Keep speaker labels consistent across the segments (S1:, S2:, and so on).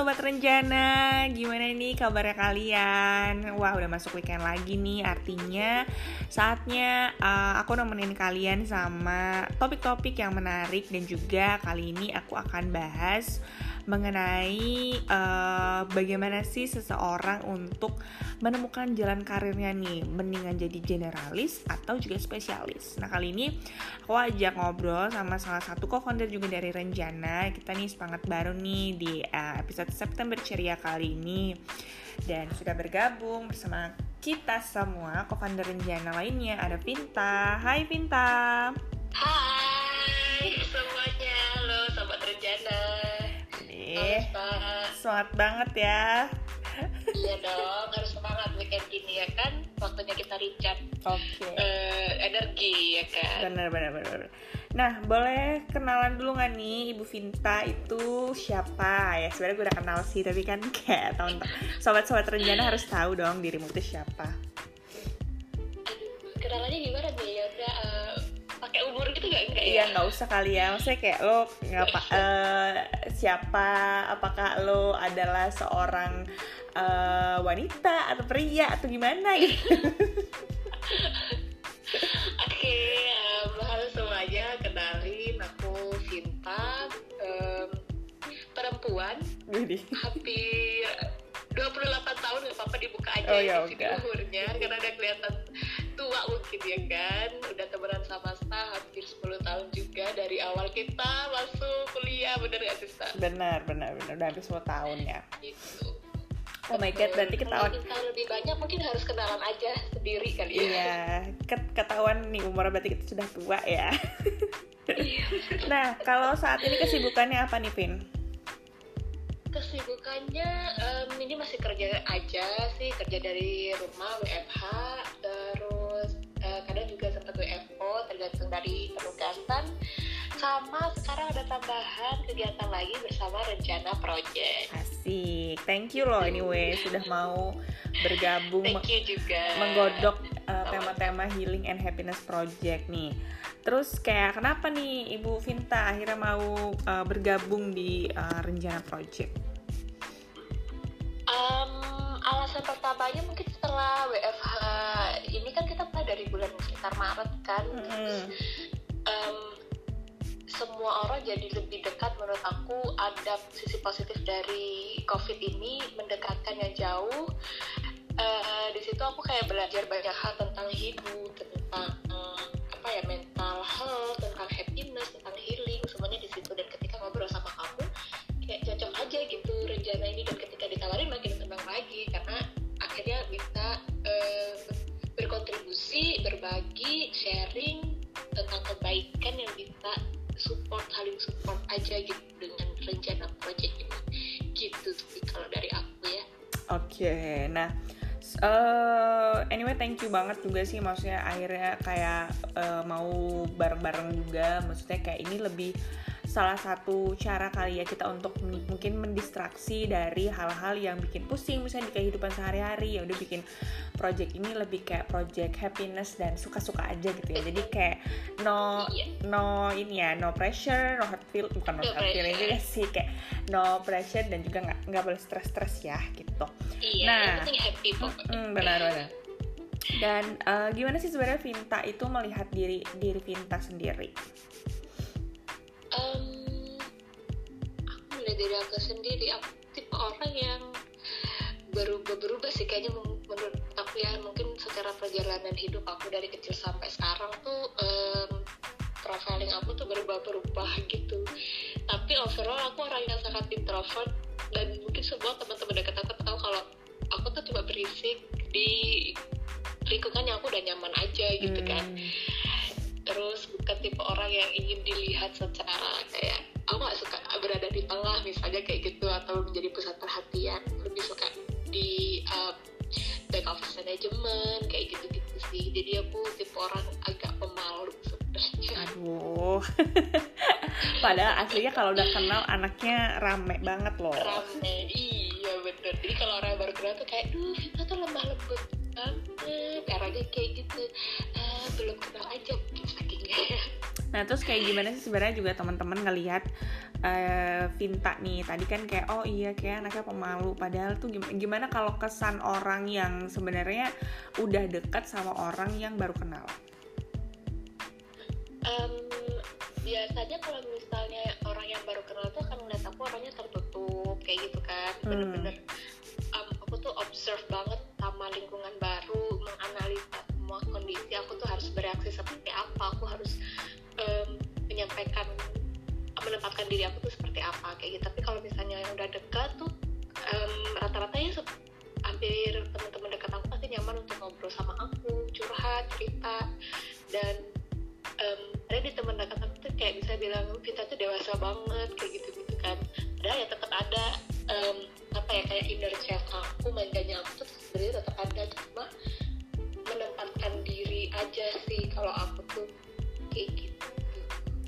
S1: Sobat Renjana, gimana nih kabarnya kalian? Wah udah masuk weekend lagi nih, artinya saatnya uh, aku nemenin kalian sama topik-topik yang menarik Dan juga kali ini aku akan bahas mengenai uh, bagaimana sih seseorang untuk menemukan jalan karirnya nih mendingan jadi generalis atau juga spesialis. Nah kali ini aku ajak ngobrol sama salah satu co-founder juga dari Renjana. Kita nih semangat baru nih di uh, episode September Ceria kali ini. Dan sudah bergabung bersama kita semua co-founder Renjana lainnya ada Vinta. Hai Vinta.
S2: Hai
S1: Ih, semangat banget ya.
S2: Iya dong, harus semangat weekend gini ya kan. Waktunya kita recharge.
S1: Oke. Okay.
S2: Uh, energi ya kan.
S1: Benar, benar, benar. Nah, boleh kenalan dulu nggak nih Ibu Vinta itu siapa ya? Sebenarnya gue udah kenal sih, tapi kan kayak tahun sobat-sobat rencana harus tahu dong dirimu itu siapa.
S2: kenalannya gimana nih? Ya udah umur gitu gak enggak
S1: ya? Iya nggak usah kali ya, maksudnya kayak lo ngapa uh, siapa? Apakah lo adalah seorang uh, wanita atau pria atau gimana gitu?
S2: Oke, um, halo semuanya, kenalin aku Sinta, um, perempuan,
S1: Jadi.
S2: hampir 28 tahun gak apa-apa dibuka aja
S1: oh, ya,
S2: sini umurnya karena udah kelihatan tua mungkin ya kan udah temenan sama Sta hampir 10 tahun juga dari awal kita masuk kuliah bener gak sih Sta?
S1: benar benar benar udah hampir 10 tahun ya
S2: gitu
S1: Oh my god, berarti ketahuan
S2: Kalau lebih banyak mungkin harus kenalan aja sendiri kali ya
S1: Iya, ketahuan nih umur berarti kita sudah tua ya. Nah, kalau saat ini kesibukannya apa nih, Vin?
S2: kesibukannya um, ini masih kerja aja sih kerja dari rumah WFH terus kadang juga sempat WFO tergantung dari penugasan. Sama sekarang ada tambahan kegiatan lagi bersama rencana project.
S1: Asik. Thank you loh anyway sudah mau bergabung
S2: thank you juga.
S1: menggodok uh, tema-tema healing and happiness project nih. Terus kayak kenapa nih Ibu Vinta akhirnya mau uh, bergabung di uh, Rencana Project?
S2: Um, alasan pertamanya mungkin setelah WFH ini kan kita mulai dari bulan sekitar Maret kan. Mm -hmm. um, semua orang jadi lebih dekat menurut aku ada sisi positif dari COVID ini mendekatkan yang jauh. Uh, di situ aku kayak belajar banyak hal tentang hidup, tentang uh, apa ya mental health tentang happiness tentang healing semuanya di situ dan ketika ngobrol sama kamu kayak cocok aja gitu rencana ini dan ketika ditawarin makin berbagi sharing tentang kebaikan yang bisa support saling support aja gitu dengan rencana project ini. Gitu sih kalau dari aku ya.
S1: Oke okay, nah uh, anyway thank you banget juga sih maksudnya akhirnya kayak uh, mau bareng-bareng juga. Maksudnya kayak ini lebih salah satu cara kali ya kita untuk mungkin mendistraksi dari hal-hal yang bikin pusing misalnya di kehidupan sehari-hari ya udah bikin project ini lebih kayak project happiness dan suka-suka aja gitu ya. Jadi kayak no iya. no ini ya no pressure no hard feel bukan no, no hard feeling juga sih kayak no pressure dan juga nggak nggak boleh stres-stres ya gitu.
S2: Iya, nah happy
S1: mm, benar-benar dan uh, gimana sih sebenarnya Vinta itu melihat diri diri Vinta sendiri?
S2: Aku melihat diri aku sendiri. Aku tipe orang yang berubah-berubah sih. Kayaknya menurut aku ya mungkin secara perjalanan hidup aku dari kecil sampai sekarang tuh um, profiling aku tuh berubah-berubah gitu. Tapi overall aku orang yang sangat introvert dan mungkin semua teman-teman dekat aku tahu kalau aku tuh cuma berisik di lingkungan yang aku udah nyaman aja gitu kan yang ingin dilihat secara kayak aku gak suka berada di tengah misalnya kayak gitu atau menjadi pusat perhatian. Lebih suka di uh, back office management kayak gitu-gitu sih. Jadi aku tipe orang agak pemalu sebenarnya.
S1: Aduh. Padahal aslinya kalau udah kenal anaknya rame banget loh.
S2: Rame iya bener. Jadi kalau orang
S1: Nah terus kayak gimana sih sebenarnya juga teman-teman ngelihat uh, Vinta nih tadi kan kayak oh iya kayak anaknya pemalu padahal tuh gimana, gimana kalau kesan orang yang sebenarnya udah dekat sama orang yang baru kenal?
S2: Um, biasanya kalau misalnya orang yang baru kenal tuh akan melihat aku orangnya tertutup kayak gitu kan hmm. bener-bener um, aku tuh observe banget sama lingkungan baru menganalisa semua kondisi aku tuh harus bereaksi seperti apa aku harus um, menyampaikan menempatkan diri aku tuh seperti apa kayak gitu. Tapi kalau misalnya yang udah dekat tuh um, rata-rata ya hampir teman-teman dekat aku pasti nyaman untuk ngobrol sama aku curhat cerita. Dan um, ada di teman dekat aku tuh kayak bisa bilang kita tuh dewasa banget kayak gitu gitu kan. Padahal ya tetap ada um, apa ya kayak inner child aku manjanya aku tuh sebenarnya tetap ada cuma kalau aku tuh kayak gitu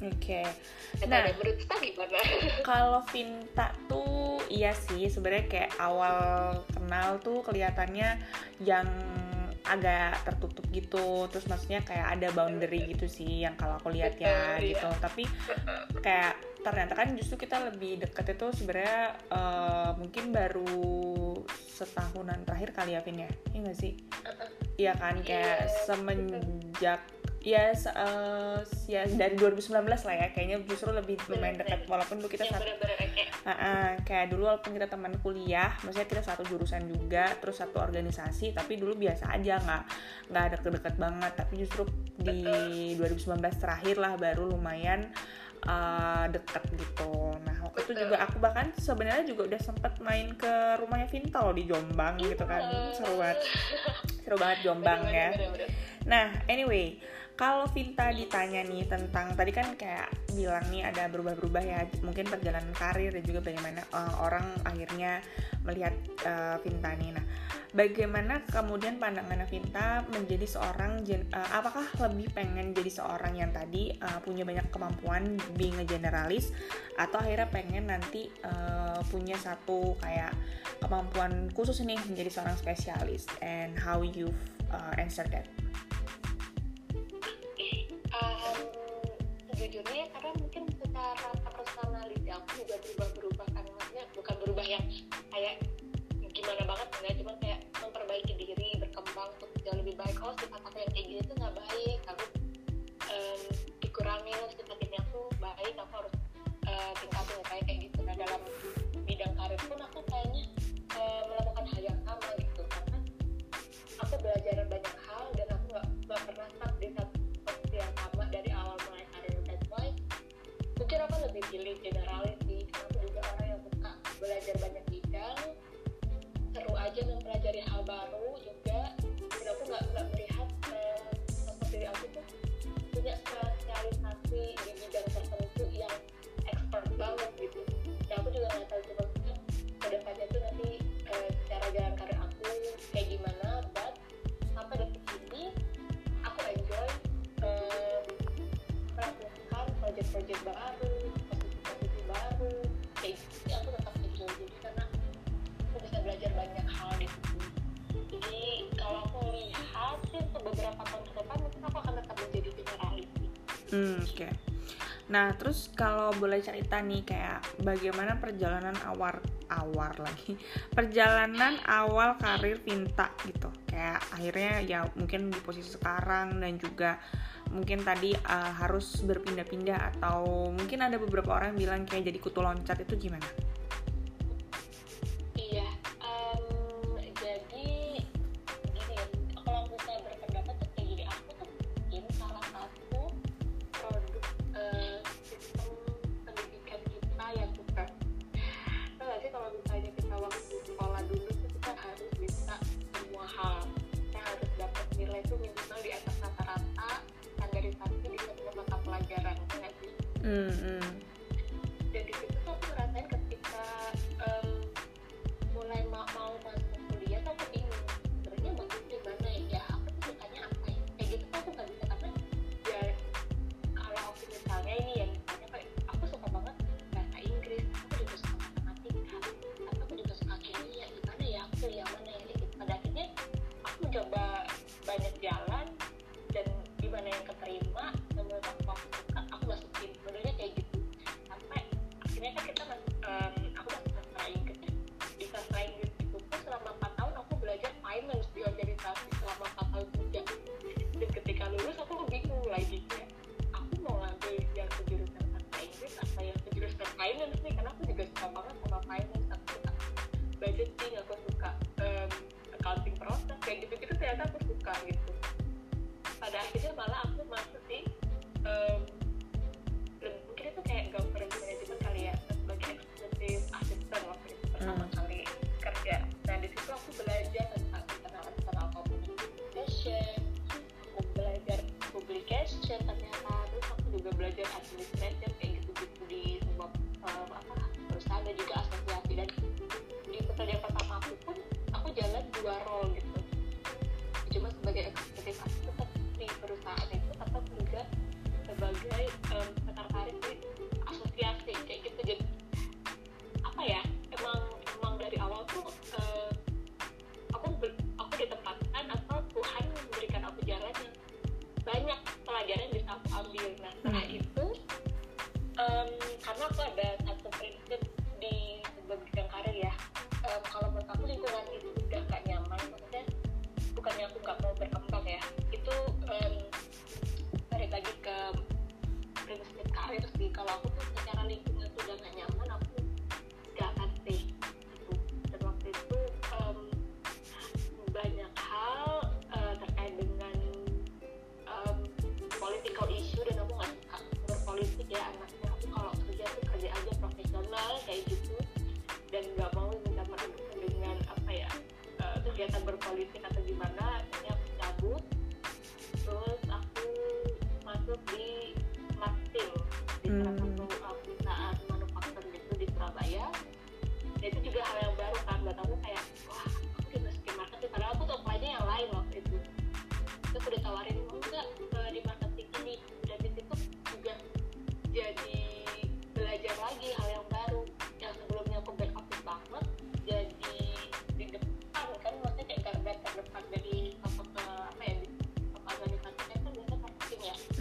S1: Oke. Okay.
S2: Nah, menurut kita gimana?
S1: Kalau Vinta tuh iya sih sebenarnya kayak awal kenal tuh kelihatannya yang agak tertutup gitu terus maksudnya kayak ada boundary gitu sih yang kalau aku lihat ya iya. gitu tapi kayak ternyata kan justru kita lebih deket itu sebenarnya uh, mungkin baru setahunan terakhir kali ya Vin ya iya gak sih iya kan kayak iya. semenjak ya uh, ya dari 2019 lah ya. Kayaknya justru lebih lumayan dekat. Walaupun dulu kita satu uh, uh, kayak dulu walaupun kita teman kuliah maksudnya kita satu jurusan juga terus satu organisasi tapi dulu biasa aja nggak nggak ada deket banget. Tapi justru di 2019 terakhir lah baru lumayan uh, deket gitu. Nah waktu itu juga aku bahkan sebenarnya juga udah sempet main ke rumahnya Vintal di Jombang gitu kan, seru banget, seru banget Jombang ya. Nah anyway, kalau Vinta ditanya nih tentang tadi kan kayak bilang nih ada berubah-berubah ya mungkin perjalanan karir dan juga bagaimana uh, orang akhirnya melihat uh, Vinta nih. Nah bagaimana kemudian pandangan Vinta menjadi seorang uh, apakah lebih pengen jadi seorang yang tadi uh, punya banyak kemampuan being a generalis atau akhirnya pengen nanti uh, punya satu kayak kemampuan khusus nih menjadi seorang spesialis? And how you uh, answer that
S2: sejujurnya ya karena mungkin secara personality aku juga berubah-berubah kan maksudnya bukan berubah yang kayak gimana banget enggak cuma kayak memperbaiki diri berkembang untuk jauh lebih baik. Oh sifat aku yang kayak gini tuh nggak baik aku um, dikurangi sifat ini aku baik aku harus uh, tingkatin kayak kayak gitu. Nah dalam
S1: Nah, terus kalau boleh cerita nih kayak bagaimana perjalanan awal awal lagi. Perjalanan awal karir Vinta gitu. Kayak akhirnya ya mungkin di posisi sekarang dan juga mungkin tadi uh, harus berpindah-pindah atau mungkin ada beberapa orang yang bilang kayak jadi kutu loncat itu gimana?
S2: Mm -hmm. dan everything aku suka
S1: um, accounting proses kayak gitu-gitu ternyata aku suka gitu. Pada akhirnya malah aku masuk di uh, dua role gitu. Cuma sebagai eksekutif asisten di perusahaan itu tetap juga sebagai um,
S2: petertarik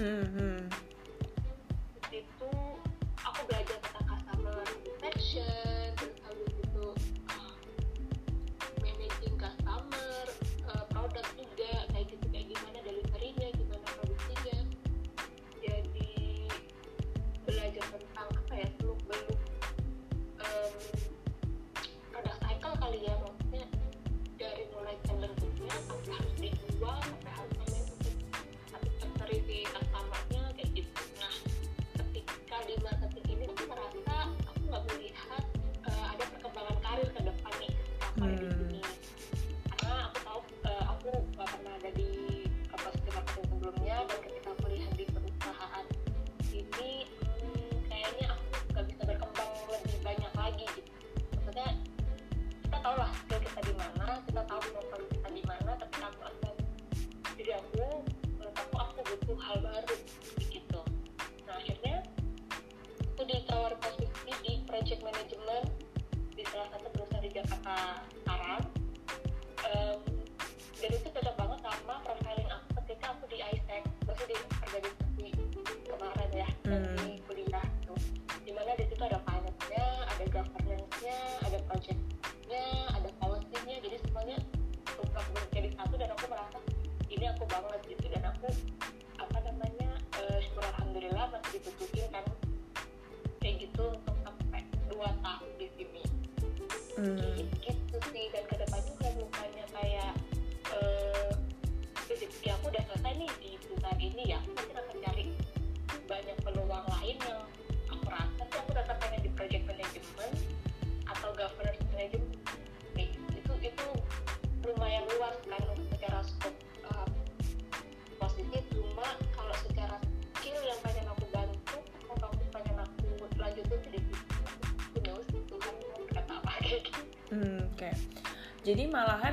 S2: Mm-hmm. うん。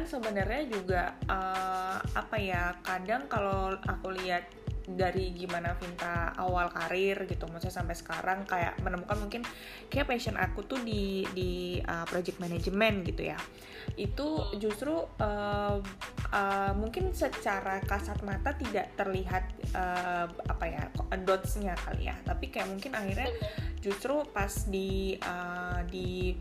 S2: sebenarnya juga uh, apa ya kadang kalau aku lihat dari gimana Vinta awal karir gitu maksudnya sampai sekarang kayak menemukan mungkin kayak passion aku tuh di di uh, project management gitu ya. Itu justru uh, uh, mungkin secara kasat mata tidak terlihat uh, apa ya dotsnya kali ya. Tapi kayak mungkin akhirnya justru pas di uh, di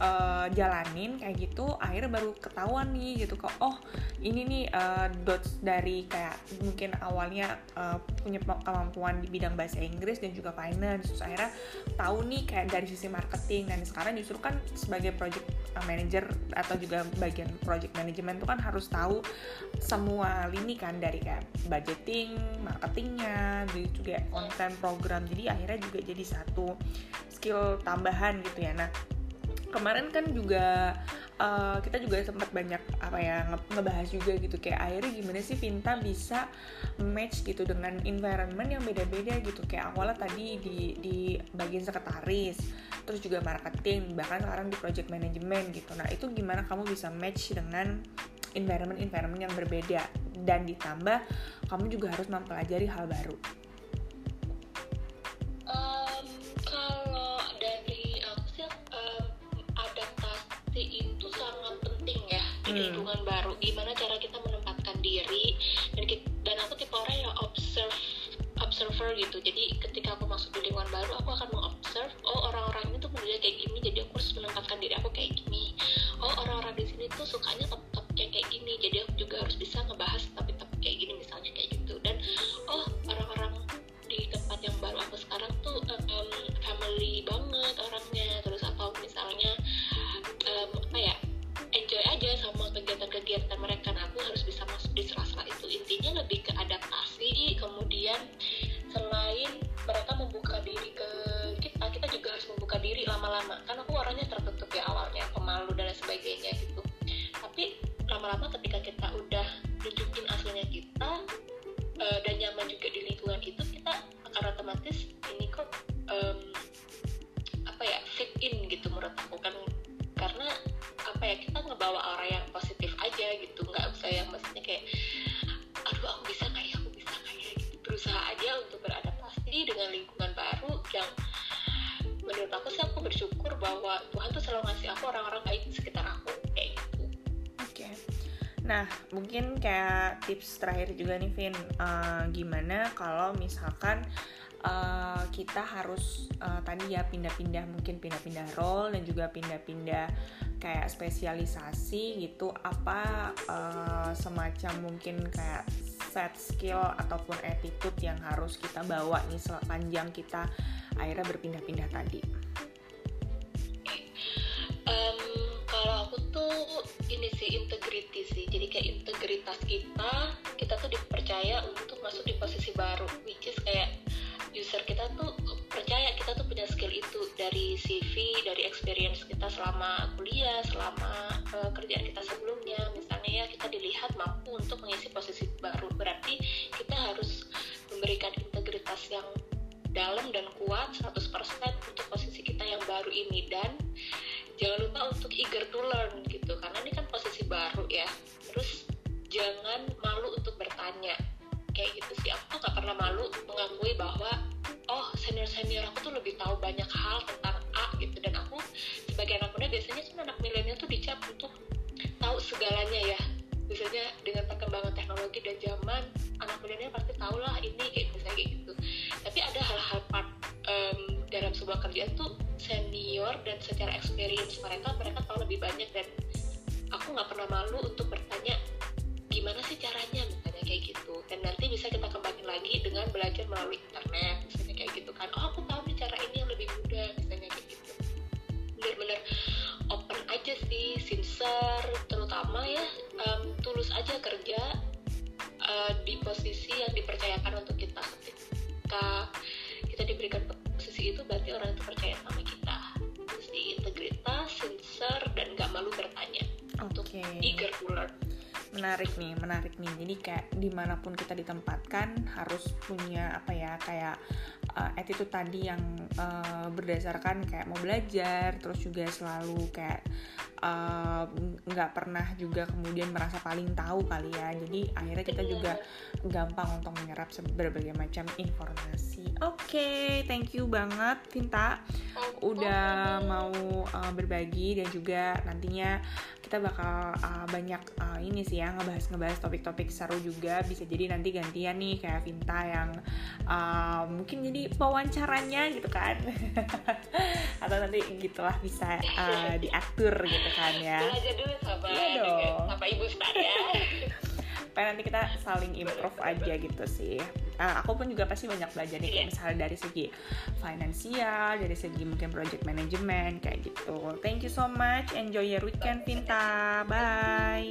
S1: uh, jalanin kayak gitu akhirnya baru ketahuan nih gitu kok oh ini nih uh, dots dari kayak mungkin awalnya uh, punya kemampuan di bidang bahasa Inggris dan juga finance. Terus akhirnya tahu nih kayak dari sisi marketing. Dan sekarang justru kan sebagai project manager atau juga bagian project management itu kan harus tahu semua lini kan dari kayak budgeting, marketingnya, juga konten program. Jadi akhirnya juga jadi satu skill tambahan gitu ya. Nah kemarin kan juga uh, kita juga sempat banyak apa ya nge ngebahas juga gitu. Kayak akhirnya gimana sih Vinta bisa match gitu dengan environment yang beda-beda gitu. Kayak awalnya tadi di di bagian sekretaris terus juga marketing bahkan sekarang di project management gitu. Nah itu gimana kamu bisa match dengan environment-environment yang berbeda? Dan ditambah kamu juga harus mempelajari hal baru
S2: di hmm. lingkungan harus bisa aku bersyukur bahwa Tuhan tuh selalu ngasih aku orang-orang baik di sekitar aku kayak gitu
S1: oke okay. Nah, mungkin kayak tips terakhir juga nih, Vin, uh, gimana kalau misalkan uh, kita harus uh, tadi ya pindah-pindah mungkin pindah-pindah role dan juga pindah-pindah kayak spesialisasi gitu apa uh, semacam mungkin kayak set skill ataupun attitude yang harus kita bawa nih sepanjang kita akhirnya berpindah-pindah tadi.
S2: Ini sih integrity sih, jadi kayak integritas kita, kita tuh dipercaya untuk masuk di posisi baru, which is kayak user kita tuh percaya kita tuh punya skill itu dari CV, dari experience kita selama kuliah, selama uh, kerjaan kita sebelumnya. Misalnya ya kita dilihat mampu untuk mengisi posisi baru, berarti kita harus memberikan integritas yang dalam dan kuat 100% untuk posisi kita yang baru ini. Dan jangan lupa untuk eager to learn terus jangan malu untuk bertanya. Kayak gitu sih aku tuh gak pernah malu mengakui bahwa oh senior senior aku tuh lebih tahu banyak hal tentang A gitu. Dan aku sebagai anak muda biasanya kan anak milenial tuh dicap untuk tahu segalanya ya. Biasanya dengan perkembangan teknologi dan zaman anak milenial pasti tahu lah ini kayak misalnya kayak gitu. Tapi ada hal-hal part um, dalam sebuah kerjaan tuh senior dan secara experience mereka mereka tahu lebih banyak dan aku nggak pernah malu untuk bertanya gimana sih caranya? Misalnya kayak gitu. Dan nanti bisa kita kembangin lagi dengan belajar melalui internet misalnya kayak gitu kan. Oh aku tahu nih cara ini yang lebih mudah misalnya kayak gitu. Bener-bener open aja sih sincere terutama ya um, tulus aja kerja uh, di posisi yang dipercayakan
S1: menarik nih menarik nih. Jadi kayak di mana pun kita ditempatkan harus punya apa ya kayak uh, attitude tadi yang uh, berdasarkan kayak mau belajar terus juga selalu kayak nggak uh, pernah juga kemudian merasa paling tahu kali ya. Jadi akhirnya kita juga gampang untuk menyerap berbagai macam informasi. Oke okay, thank you banget Vinta. Udah mau uh, berbagi dan juga nantinya kita bakal uh, banyak uh, ini sih ya ngebahas-ngebahas topik-topik seru juga. Bisa jadi nanti gantian nih kayak Vinta yang uh, mungkin jadi pewawancaranya gitu kan. Atau nanti gitulah bisa uh, diatur gitu kan ya.
S2: Belajar dulu sama
S1: iya dong.
S2: sama ibu saya
S1: supaya nanti kita saling improve aja gitu sih. Uh, aku pun juga pasti banyak belajar nih kayak iya. misalnya dari segi finansial dari segi mungkin project management kayak gitu. Thank you so much. Enjoy your weekend Pinta bye